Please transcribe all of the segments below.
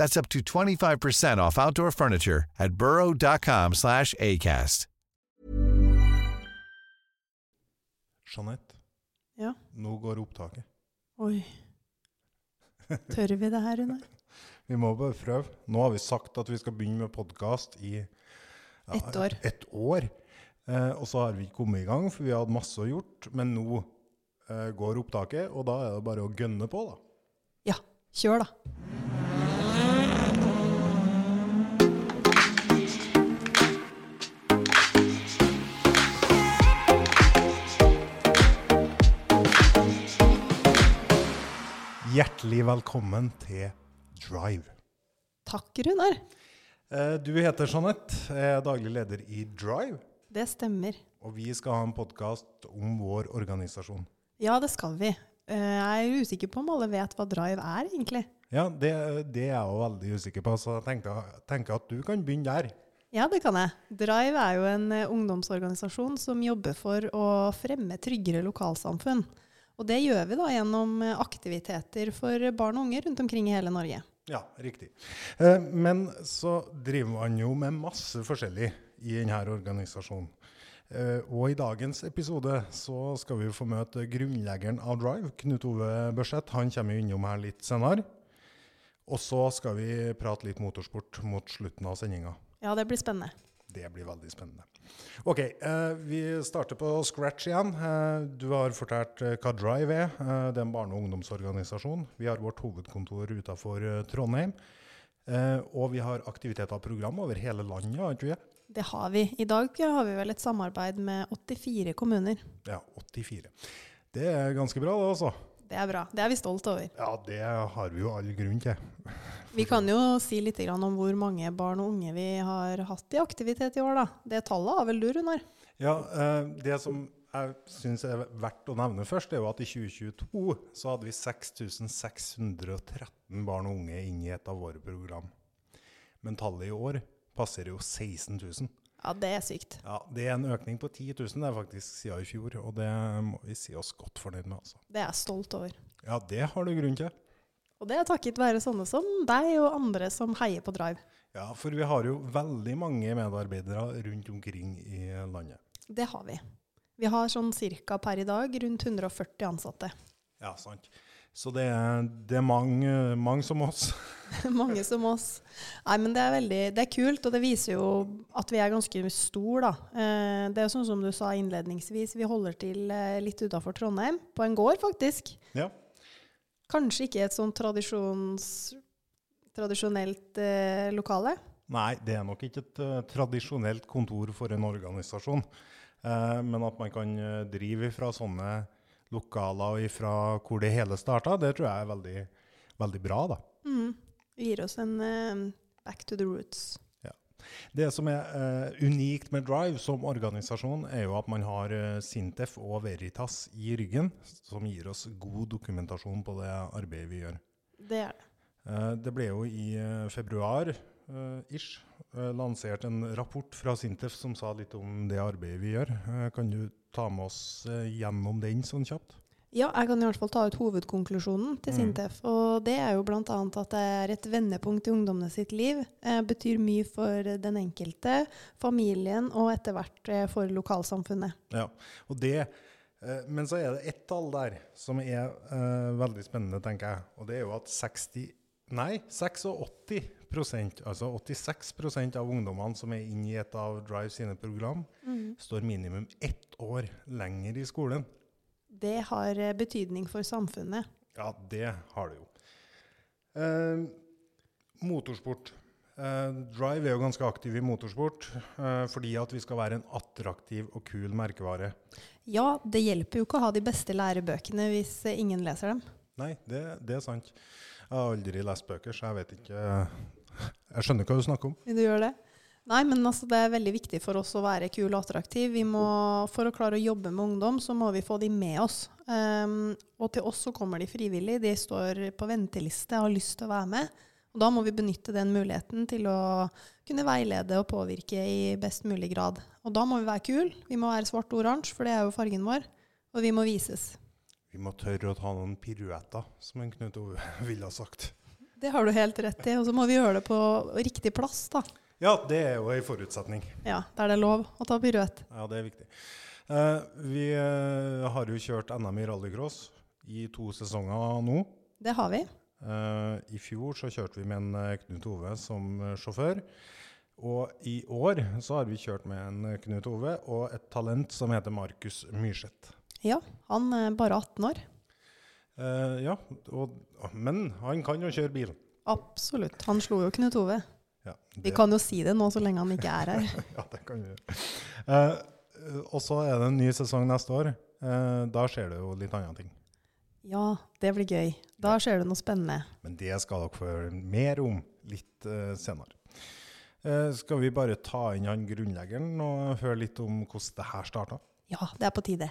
That's up to 25% off outdoor furniture at burrow.com slash ACAST. Jeanette, Ja. nå går opptaket. Oi. Tør vi det her, Runar? Vi må bare prøve. Nå har vi sagt at vi skal begynne med podkast i ja, Ett år. Et år. Eh, og så har vi ikke kommet i gang, for vi har hatt masse å gjort. Men nå eh, går opptaket, og da er det bare å gønne på, da. Ja, kjør da. Hjertelig velkommen til Drive. Takk, Runar. Eh, du heter Jeanette, er daglig leder i Drive. Det stemmer. Og vi skal ha en podkast om vår organisasjon. Ja, det skal vi. Eh, Jeg er usikker på om alle vet hva Drive er, egentlig. Ja, det, det er jeg òg veldig usikker på, så jeg tenker, tenker at du kan begynne der. Ja, det kan jeg. Drive er jo en eh, ungdomsorganisasjon som jobber for å fremme tryggere lokalsamfunn. Og det gjør vi da gjennom eh, aktiviteter for barn og unge rundt omkring i hele Norge. Ja, riktig. Eh, Men så driver man jo med masse forskjellig i denne organisasjonen. Eh, Og i dagens episode så skal vi få møte grunnleggeren av Drive, Knut Ove Børseth. Han kommer jo innom her litt senere. Og så skal vi prate litt motorsport mot slutten av sendinga. Ja, det blir spennende. Det blir veldig spennende. Ok, eh, vi starter på scratch igjen. Eh, du har fortalt eh, hva Drive er. Eh, det er en barne- og ungdomsorganisasjon. Vi har vårt hovedkontor utenfor eh, Trondheim. Eh, og vi har aktiviteter og program over hele landet, har ikke vi? Det har vi. I dag har vi vel et samarbeid med 84 kommuner. Ja, 84. Det er ganske bra, det altså. Det er bra. Det er vi stolt over. Ja, det har vi jo all grunn til. Vi kan jo si litt om hvor mange barn og unge vi har hatt i aktivitet i år, da. Det tallet har vel du, Runar? Ja, eh, Det som jeg syns er verdt å nevne først, er jo at i 2022 så hadde vi 6613 barn og unge inn i et av våre program. Men tallet i år passerer jo 16 000. Ja, det er sykt. Ja, Det er en økning på 10 000 det er faktisk siden i fjor, og det må vi si oss godt fornøyd med. altså. Det er jeg stolt over. Ja, det har du grunn til. Og det er takket være sånne som deg og andre som heier på Drive. Ja, For vi har jo veldig mange medarbeidere rundt omkring i landet. Det har vi. Vi har sånn cirka per i dag rundt 140 ansatte. Ja, sant. Så det er, det er mange, mange som oss. Mange som oss. Nei, men det er veldig det er kult, og det viser jo at vi er ganske stor, da. Eh, det er jo sånn som du sa innledningsvis, vi holder til eh, litt utafor Trondheim, på en gård faktisk. Ja. Kanskje ikke et sånn tradisjonelt eh, lokale. Nei, det er nok ikke et uh, tradisjonelt kontor for en organisasjon. Uh, men at man kan drive fra sånne lokaler og ifra hvor det hele starta, det tror jeg er veldig, veldig bra. da. Mm. Det gir oss en uh, back to the roots. Det som er uh, unikt med Drive som organisasjon, er jo at man har uh, Sintef og Veritas i ryggen, som gir oss god dokumentasjon på det arbeidet vi gjør. Det er det. Det ble jo i februar eh, ish, uh, lansert en rapport fra Sintef som sa litt om det arbeidet vi gjør. Uh, kan du ta med oss gjennom den sånn kjapt? Ja, jeg kan i hvert fall ta ut hovedkonklusjonen til Mm. Sintef. Og det er jo bl.a. at det er et vendepunkt i ungdommene sitt liv. Eh, betyr mye for den enkelte, familien og etter hvert for lokalsamfunnet. Ja, og det, eh, men så er det ett tall der som er eh, veldig spennende, tenker jeg. Og det er jo at 60, nei, 86 altså 86% av ungdommene som er inne i et av Drive sine program, står minimum ett år lenger i skolen. Det har eh, betydning for samfunnet. Ja, det har det jo. Eh, motorsport. Eh, Drive er jo ganske aktiv i motorsport eh, fordi at vi skal være en attraktiv og kul merkevare. Ja, det hjelper jo ikke å ha de beste lærebøkene hvis eh, ingen leser dem. Nei, det, det er sant. Jeg har aldri lest bøker, så jeg vet ikke Jeg skjønner hva du snakker om. Du gjøre det? Nei, men altså, det er veldig viktig for oss å være kul og attraktiv. For å klare å jobbe med ungdom, så må vi få de med oss. Um, og til oss så kommer de frivillig. De står på venteliste og har lyst til å være med. Og da må vi benytte den muligheten til å kunne veilede og påvirke i best mulig grad. Og da må vi være kul. Vi må være svart og oransje, for det er jo fargen vår. Og vi må vises. Vi må tørre å ta noen piruetter, som en Knut Ove ville ha sagt. Det har du helt rett i. Og så må vi gjøre det på riktig plass, da. Ja, det er jo en forutsetning. Ja, Der det er lov å ta piruett. Ja, det er viktig. Uh, vi uh, har jo kjørt NM i rallycross i to sesonger nå. Det har vi. Uh, I fjor så kjørte vi med en Knut Ove som sjåfør. Og i år så har vi kjørt med en Knut Ove og et talent som heter Markus Myrseth. Ja, han er bare 18 år. Eh, ja, og, men han kan jo kjøre bil. Absolutt. Han slo jo Knut Ove. Ja, Vi kan jo si det nå så lenge han ikke er her. ja, det kan vi gjøre. Uh, og så er det en ny sesong neste år. Uh, da skjer det jo litt andre ting. Ja, det blir gøy. Da skjer det noe spennende. Men det skal dere få høre mer om litt senere. Skal vi bare ta inn han grunnleggeren og høre litt om hvordan det her starta? Ja, det er på tide.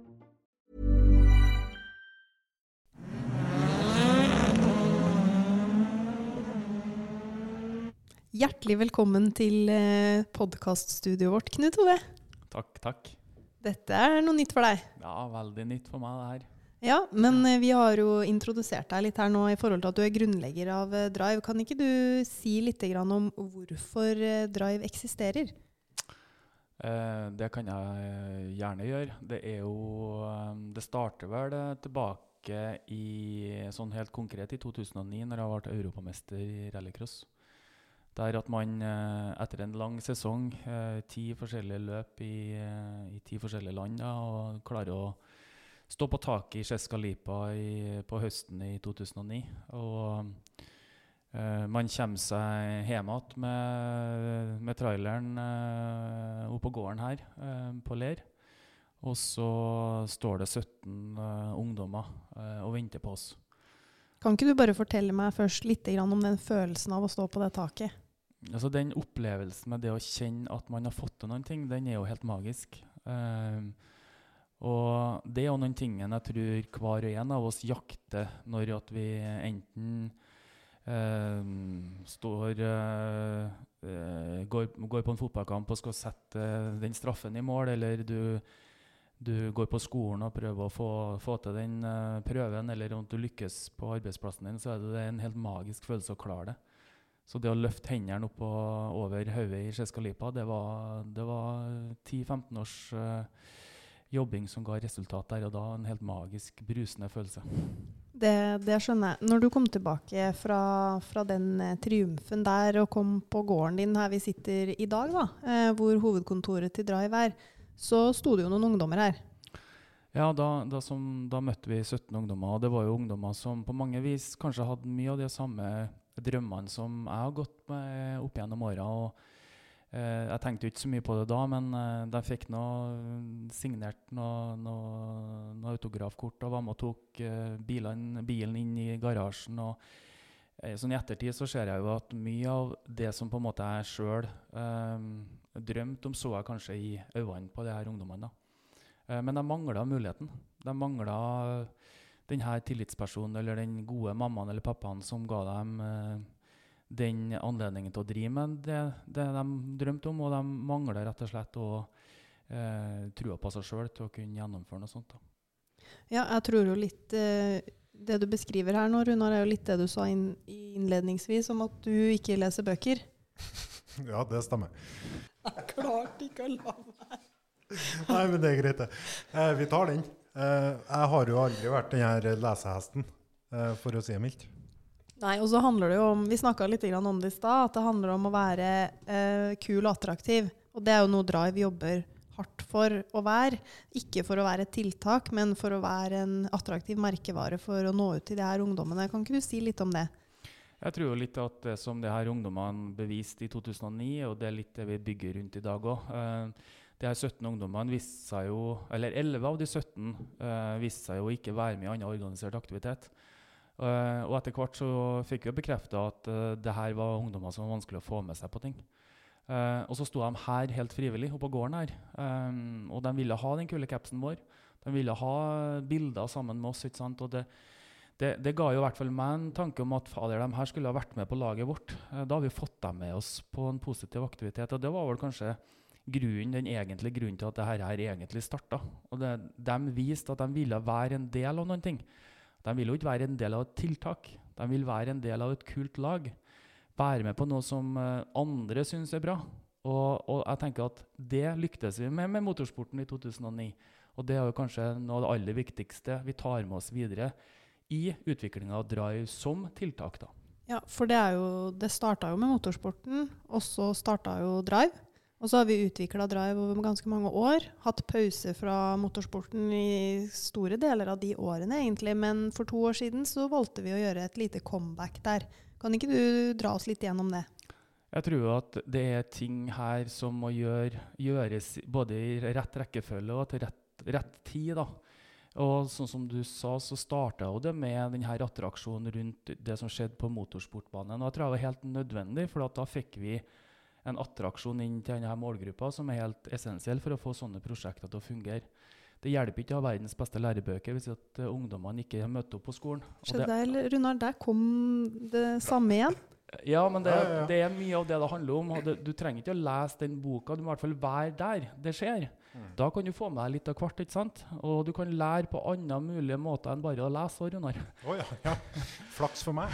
Hjertelig velkommen til eh, podkaststudioet vårt, Knut Ove. Takk, takk. Dette er noe nytt for deg. Ja, veldig nytt for meg det her. Ja, men eh, vi har jo introdusert deg litt her nå i forhold til at du er grunnlegger av eh, Drive. Kan ikke du si litt om hvorfor Drive eksisterer? Det kan jeg gjerne gjøre. Det er jo Det starter vel tilbake i sånn helt konkret i 2009, når jeg ble europamester i rallycross. Der at man eh, etter en lang sesong, eh, ti forskjellige løp i, eh, i ti forskjellige land, da, og klarer å stå på taket i Chescalipa på høsten i 2009. Og uh, man kommer seg hjem igjen med, med traileren uh, oppe på gården her uh, på Ler. Og så står det 17 uh, ungdommer og venter på oss. Kan ikke du bare fortelle meg først litt om den følelsen av å stå på det taket? Altså Den opplevelsen med det å kjenne at man har fått til noen ting, den er jo helt magisk. Um, og det er jo noen ting jeg tror hver og en av oss jakter når at vi enten um, står uh, går, går på en fotballkamp og skal sette den straffen i mål, eller du, du går på skolen og prøver å få, få til den uh, prøven, eller om du lykkes på arbeidsplassen din, så er det en helt magisk følelse å klare det. Så det å løfte hendene opp over hodet i Skjeskalipa, det var, det var 10-15 års uh, jobbing som ga resultat der og da. En helt magisk, brusende følelse. Det, det skjønner jeg. Når du kom tilbake fra, fra den eh, triumfen der og kom på gården din her vi sitter i dag, da, eh, hvor hovedkontoret til Drive er, så sto det jo noen ungdommer her. Ja, da, da, som, da, møtte vi 17 ungdommer. Og det var jo ungdommer som på mange vis kanskje hadde mye av de samme drømmene som jeg har gått med opp gjennom åra. Eh, jeg tenkte jo ikke så mye på det da, men eh, de fikk noe, signert noe, noe, noe, autografkort og var med og tok eh, bilen, bilen inn i garasjen. og eh, sånn I ettertid så ser jeg jo at mye av det som på en måte jeg sjøl eh, drømte om, så jeg kanskje i øynene på de her ungdommene. Eh, men de mangla muligheten. De mangla denne tillitspersonen eller den gode mammaen eller pappaen som ga dem den anledningen til å drive med det, det de drømte om, og de mangler rett og slett å eh, trua på seg sjøl til å kunne gjennomføre noe sånt. Da. Ja, jeg tror jo litt eh, Det du beskriver her nå, Runar, er jo litt det du sa inn, innledningsvis om at du ikke leser bøker. ja, det stemmer. Jeg klarte ikke å la være. Nei, men det er greit, det. Eh, vi tar den. Eh, jeg har jo aldri vært den her lesehesten, eh, for å si det mildt. Nei, og så handler det jo om Vi snakka litt om det i stad, at det handler om å være eh, kul og attraktiv. Og det er jo noe Drive jobber hardt for å være. Ikke for å være et tiltak, men for å være en attraktiv merkevare for å nå ut til de her ungdommene. Kan ikke du si litt om det? Jeg tror jo litt at det som de her ungdommene beviste i 2009, og det er litt det vi bygger rundt i dag òg. Eh, de her 17 ungdommene viste seg jo, eller 11 av de 17 eh, viste seg jo ikke være med i annen organisert aktivitet. Og etter hvert så fikk vi bekrefta at uh, det her var ungdommer som var vanskelig å få med seg på ting. Og så sto de her helt frivillig oppe på gården her. Og de ville ha den kule capsen vår. De ville ha bilder sammen med oss. ikke sant? Og det, det, det ga jo i hvert fall meg en tanke om at fader, de her skulle ha vært med på laget vårt. da har vi fått dem med oss på en positiv aktivitet. Og det var vel kanskje grunnen, den egentlige grunnen til at det her egentlig starta. Og de viste at de ville være en del av noen ting. De vil jo ikke være en del av et tiltak. De vil være en del av et kult lag. Være med på noe som eh, andre syns er bra. Og, og, jeg tenker at det lyktes vi med med motorsporten i 2009. Og det er jo kanskje noe av det aller viktigste vi tar med oss videre i utviklinga av Drive som tiltak. da. Ja, for det, er jo, det starta jo med motorsporten, og så starta jo Drive. Og så har vi utvikla Drive over ganske mange år. Hatt pause fra motorsporten i store deler av de årene, egentlig. Men for to år siden så valgte vi å gjøre et lite comeback der. Kan ikke du dra oss litt gjennom det? Jeg tror at det er ting her som må gjøre, gjøres både i rett rekkefølge og til rett, rett tid. da. Og sånn som du sa, så starta det med denne attraksjonen rundt det som skjedde på motorsportbanen. Og jeg tror det var helt nødvendig, for da fikk vi en attraksjon inn til denne målgruppa som er helt essensiell for å få sånne prosjekter til å fungere. Det hjelper ikke å ha verdens beste lærebøker hvis at uh, ungdommene ikke møter opp på skolen. Skjedde det, Runar, der kom det samme igjen. Ja, men det, det, er mye av det det handler om. Det, du trenger ikke å lese den boka, du må i hvert fall være der det skjer. Mm. Da kan du få med deg litt av hvert. ikke sant? Og du kan lære på andre mulige måter enn bare å lese. Runar. Oh, ja, ja. Flaks for meg.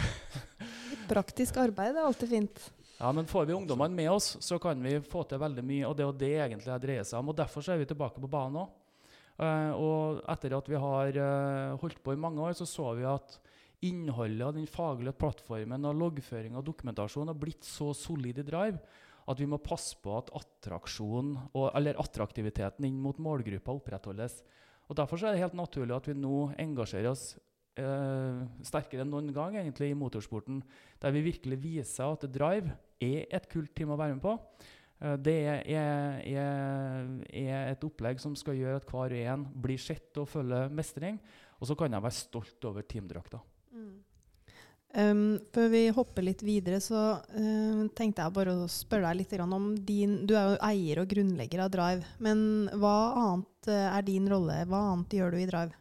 Praktisk arbeid er alltid fint. Ja, men Får vi ungdommene med oss, så kan vi få til veldig mye. og Det er det egentlig det dreier seg om. og Derfor så er vi tilbake på banen òg. Uh, eh, og etter at vi har uh, holdt på i mange år, så så vi at innholdet av den faglige plattformen og loggføring og dokumentasjon har blitt så solid i Drive at vi må passe på at og, attraktiviteten inn mot målgruppa opprettholdes. Og Derfor er det helt naturlig at vi nå engasjerer oss eh, sterkere enn noen gang egentlig i motorsporten, der vi virkelig viser at drive er et kult team å være med på. Eh, det er, er, er, et opplegg som skal gjøre at hver og en blir sett og følger mestring. Og så kan jeg være stolt over teamdrakta. Um, før vi hopper litt videre, så uh, tenkte jeg bare å spørre deg litt om din Du er jo eier og grunnlegger av Drive. Men hva annet uh, er din rolle? Hva annet gjør du i Drive?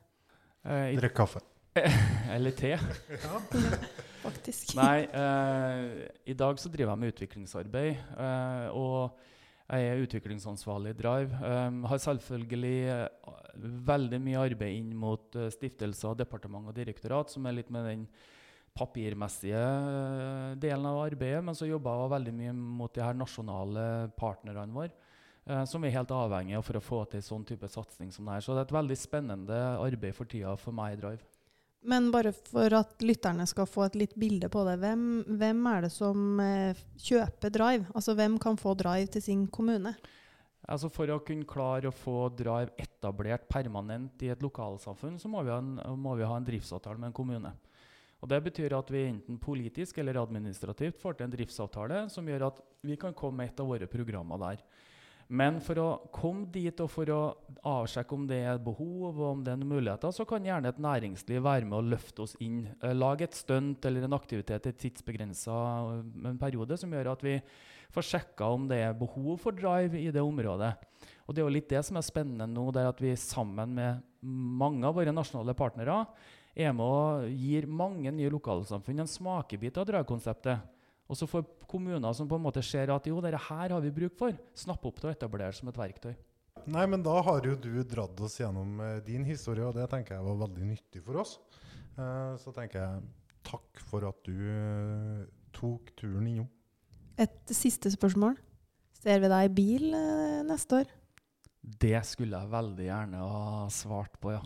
Uh, Drikk kaffe. Eller te. Ja, faktisk. Nei, uh, i dag så driver jeg med utviklingsarbeid. Uh, og Jeg er utviklingsansvarlig i Drive. Um, har selvfølgelig uh, veldig mye arbeid inn mot uh, stiftelser, departement og direktorat, som er litt med den papirmessige uh, delen av arbeidet. Men så jobba jeg veldig mye mot de her nasjonale partnerne våre. Uh, som vi er helt avhengige av for å få til sånn type satsing som det her. Så det er et veldig spennende arbeid for tida for meg i Drive. Men bare for at lytterne skal få et litt bilde på det. Hvem, hvem er det som eh, kjøper Drive? Altså hvem kan få Drive til sin kommune? Altså For å kunne klare å få Drive etablert permanent i et lokalsamfunn, så må vi ha en, må vi ha en driftsavtale med en kommune. Og Det betyr at vi enten politisk eller administrativt får til en driftsavtale som gjør at vi kan komme med et av våre programmer der. Men for å komme dit og for å avsjekke om det er behov og om det er muligheter, så kan gjerne et næringsliv være med å løfte oss inn. Eh, lage et stunt eller en aktivitet i tidsbegrensa eh, periode som gjør at vi får sjekka om det er behov for drive i det området. Og Det er jo litt det som er spennende nå, det er at vi sammen med mange av våre nasjonale partnere er med og gir mange nye lokalsamfunn en smakebit av drive-konseptet. Og så får kommuner som på en måte ser at jo, dette her har vi bruk for, snappe opp til å etablere som et verktøy. Nei, men da har jo du dratt oss gjennom eh, din historie, og det tenker jeg var veldig nyttig for oss. Eh, så tenker jeg takk for at du eh, tok turen innom. Et siste spørsmål. Ser vi deg i bil neste år? Det skulle jeg veldig gjerne ha svart på, ja.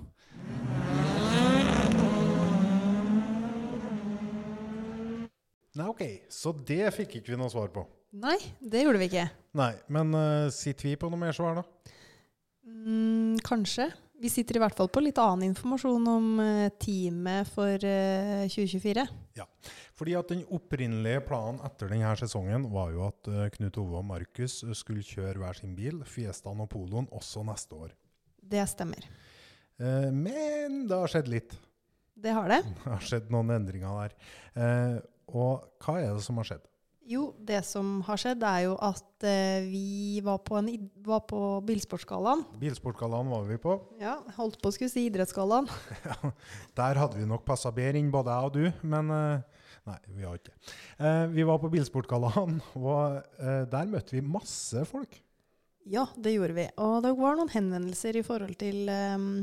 Nei, OK. Så det fikk ikke vi noe svar på. Nei, det gjorde vi ikke. Nei, men uh, sitter vi på noe mer svar, da? Mm, kanskje. Vi sitter i hvert fall på litt annen informasjon om uh, teamet for uh, 2024. Ja. Fordi at den opprinnelige planen etter denne sesongen var jo at Knut Ove og Markus skulle kjøre hver sin bil, Fiestaen og Poloen, også neste år. Det stemmer. Men det har skjedd litt. Det har det. Det har skjedd noen endringer der. Og hva er det som har skjedd? Jo, det som har skjedd, er jo at eh, vi var på, en, var på Bilsportgallaen. Bilsportgallaen var vi på. Ja, holdt på å skulle si Idrettsgallaen. ja, der hadde vi nok passa bedre inn både jeg og du, men eh, Nei, vi har ikke eh, Vi var på Bilsportgallaen, og eh, der møtte vi masse folk. Ja, det gjorde vi. Og det var noen henvendelser i forhold til um,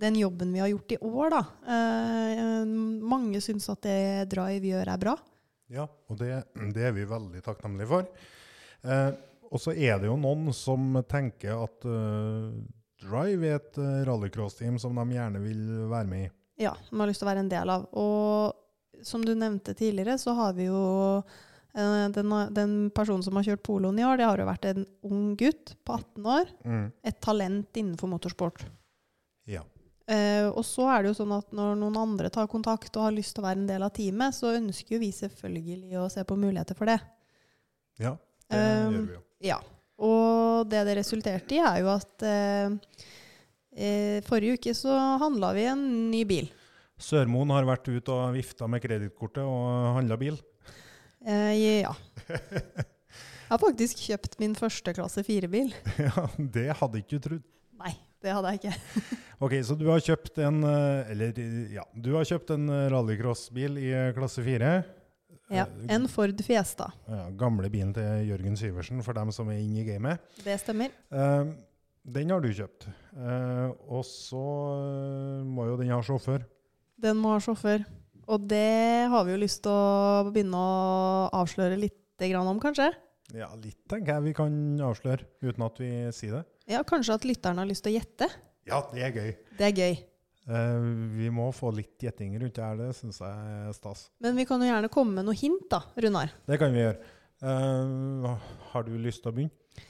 den jobben vi har gjort i år, da. Eh, mange syns at det Drive gjør, er bra. Ja, og det, det er vi veldig takknemlige for. Eh, og så er det jo noen som tenker at uh, Drive er et rallycross-team som de gjerne vil være med i. Ja, de har lyst til å være en del av. Og som du nevnte tidligere, så har vi jo den, den, personen som har kjørt poloen i år, det har jo vært en ung gutt på 18 år. Mm. Et talent innenfor motorsport. Ja. Uh, og så er det jo sånn at når noen andre tar kontakt og har lyst til å være en del av teamet, så ønsker jo vi selvfølgelig å se på muligheter for det. Ja, det um, gjør vi jo. Ja. Og det det resulterte i, er jo at uh, uh, forrige uke så handla vi en ny bil. Sørmoen har vært ute og vifta med kredittkortet og handla bil? ja. Jeg har faktisk kjøpt min første klasse 4-bil. ja, Det hadde ikke du trodd. Nei, det hadde jeg ikke. ok, Så du har kjøpt en eller, ja, du har kjøpt en rallycrossbil i klasse 4? Ja, en Ford Fiesta. Ja, gamle bilen til Jørgen Syversen, for dem som er inne i gamet. Det stemmer. Uh, den har du kjøpt. Uh, og så må jo den ha sjåfør. Den må ha sjåfør. Og det har vi jo lyst til å begynne å avsløre litt om, kanskje? Ja, litt tenker jeg vi kan avsløre, uten at vi sier det. Ja, Kanskje at lytterne har lyst til å gjette? Ja, det er gøy. Det er gøy. Uh, vi må få litt gjetting rundt det her, det syns jeg er stas. Men vi kan jo gjerne komme med noe hint, da, Runar. Det kan vi gjøre. Uh, har du lyst til å begynne?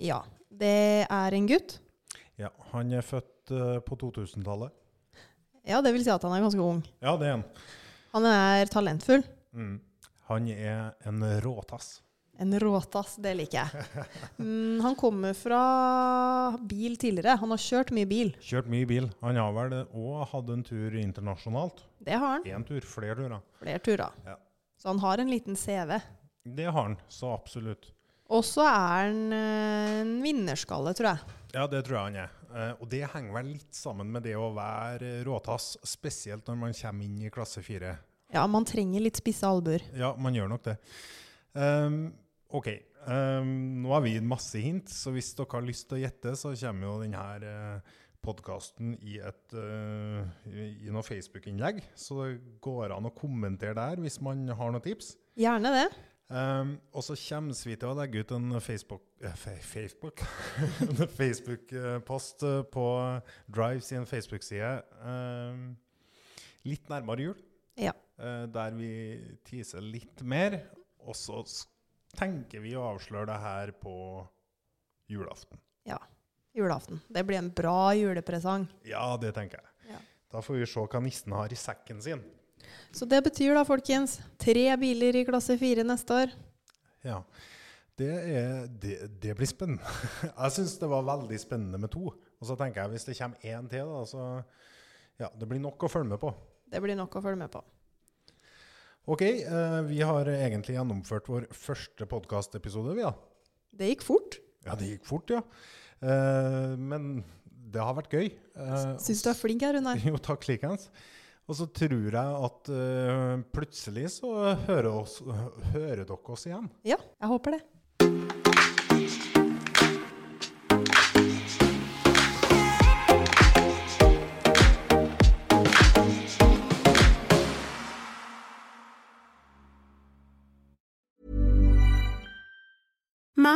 Ja. Det er en gutt. Ja, Han er født uh, på 2000-tallet. Ja, det vil si at han er ganske ung. Ja, det er han. Han er talentfull. Mm. Han er en råtass. En råtass, det liker jeg. Mm, han kommer fra bil tidligere. Han har kjørt mye bil. Kjørt mye bil. Han har vel òg hatt en tur internasjonalt? Det har han. Én tur, flere turer. Flere turer. Ja. Så han har en liten CV. Det har han, så absolutt. Og så er han en vinnerskalle, tror jeg. Ja, det tror jeg han er. Uh, og det henger vel litt sammen med det å være råtass, spesielt når man kommer inn i klasse fire. Ja, man trenger litt spisse albuer. Ja, man gjør nok det. Um, OK. Um, nå har vi gitt masse hint, så hvis dere har lyst til å gjette, så kommer jo denne uh, podkasten i, et, uh, i, i noe Facebook-innlegg. Så det går an å kommentere der hvis man har noen tips. Gjerne det. Um, og så kommer vi til å legge ut en Facebook eh, Facebook En Facebook-post eh, på Drive sin Facebook-side um, litt nærmere jul. Ja. Uh, der vi teaser litt mer. Og så tenker vi å avsløre det her på julaften. Ja. Julaften. Det blir en bra julepresang. Ja, det tenker jeg. Ja. Da får vi se hva nissen har i sekken sin. Så det betyr da, folkens, tre biler i klasse fire neste år. Ja. Det, er, det, det blir spennende. Jeg syns det var veldig spennende med to. Og så tenker jeg hvis det kommer én til, da, så ja, det blir nok å følge med på. Det blir nok å følge med på. OK, eh, vi har egentlig gjennomført vår første podkastepisode, vi, da. Det gikk fort. Ja, det gikk fort, ja. Eh, men det har vært gøy. Eh, Syns du er flink her, Runar. Jo, takk likeens. Og så tror jeg at plutselig så hører, oss, hører dere oss igjen. Ja, jeg håper det.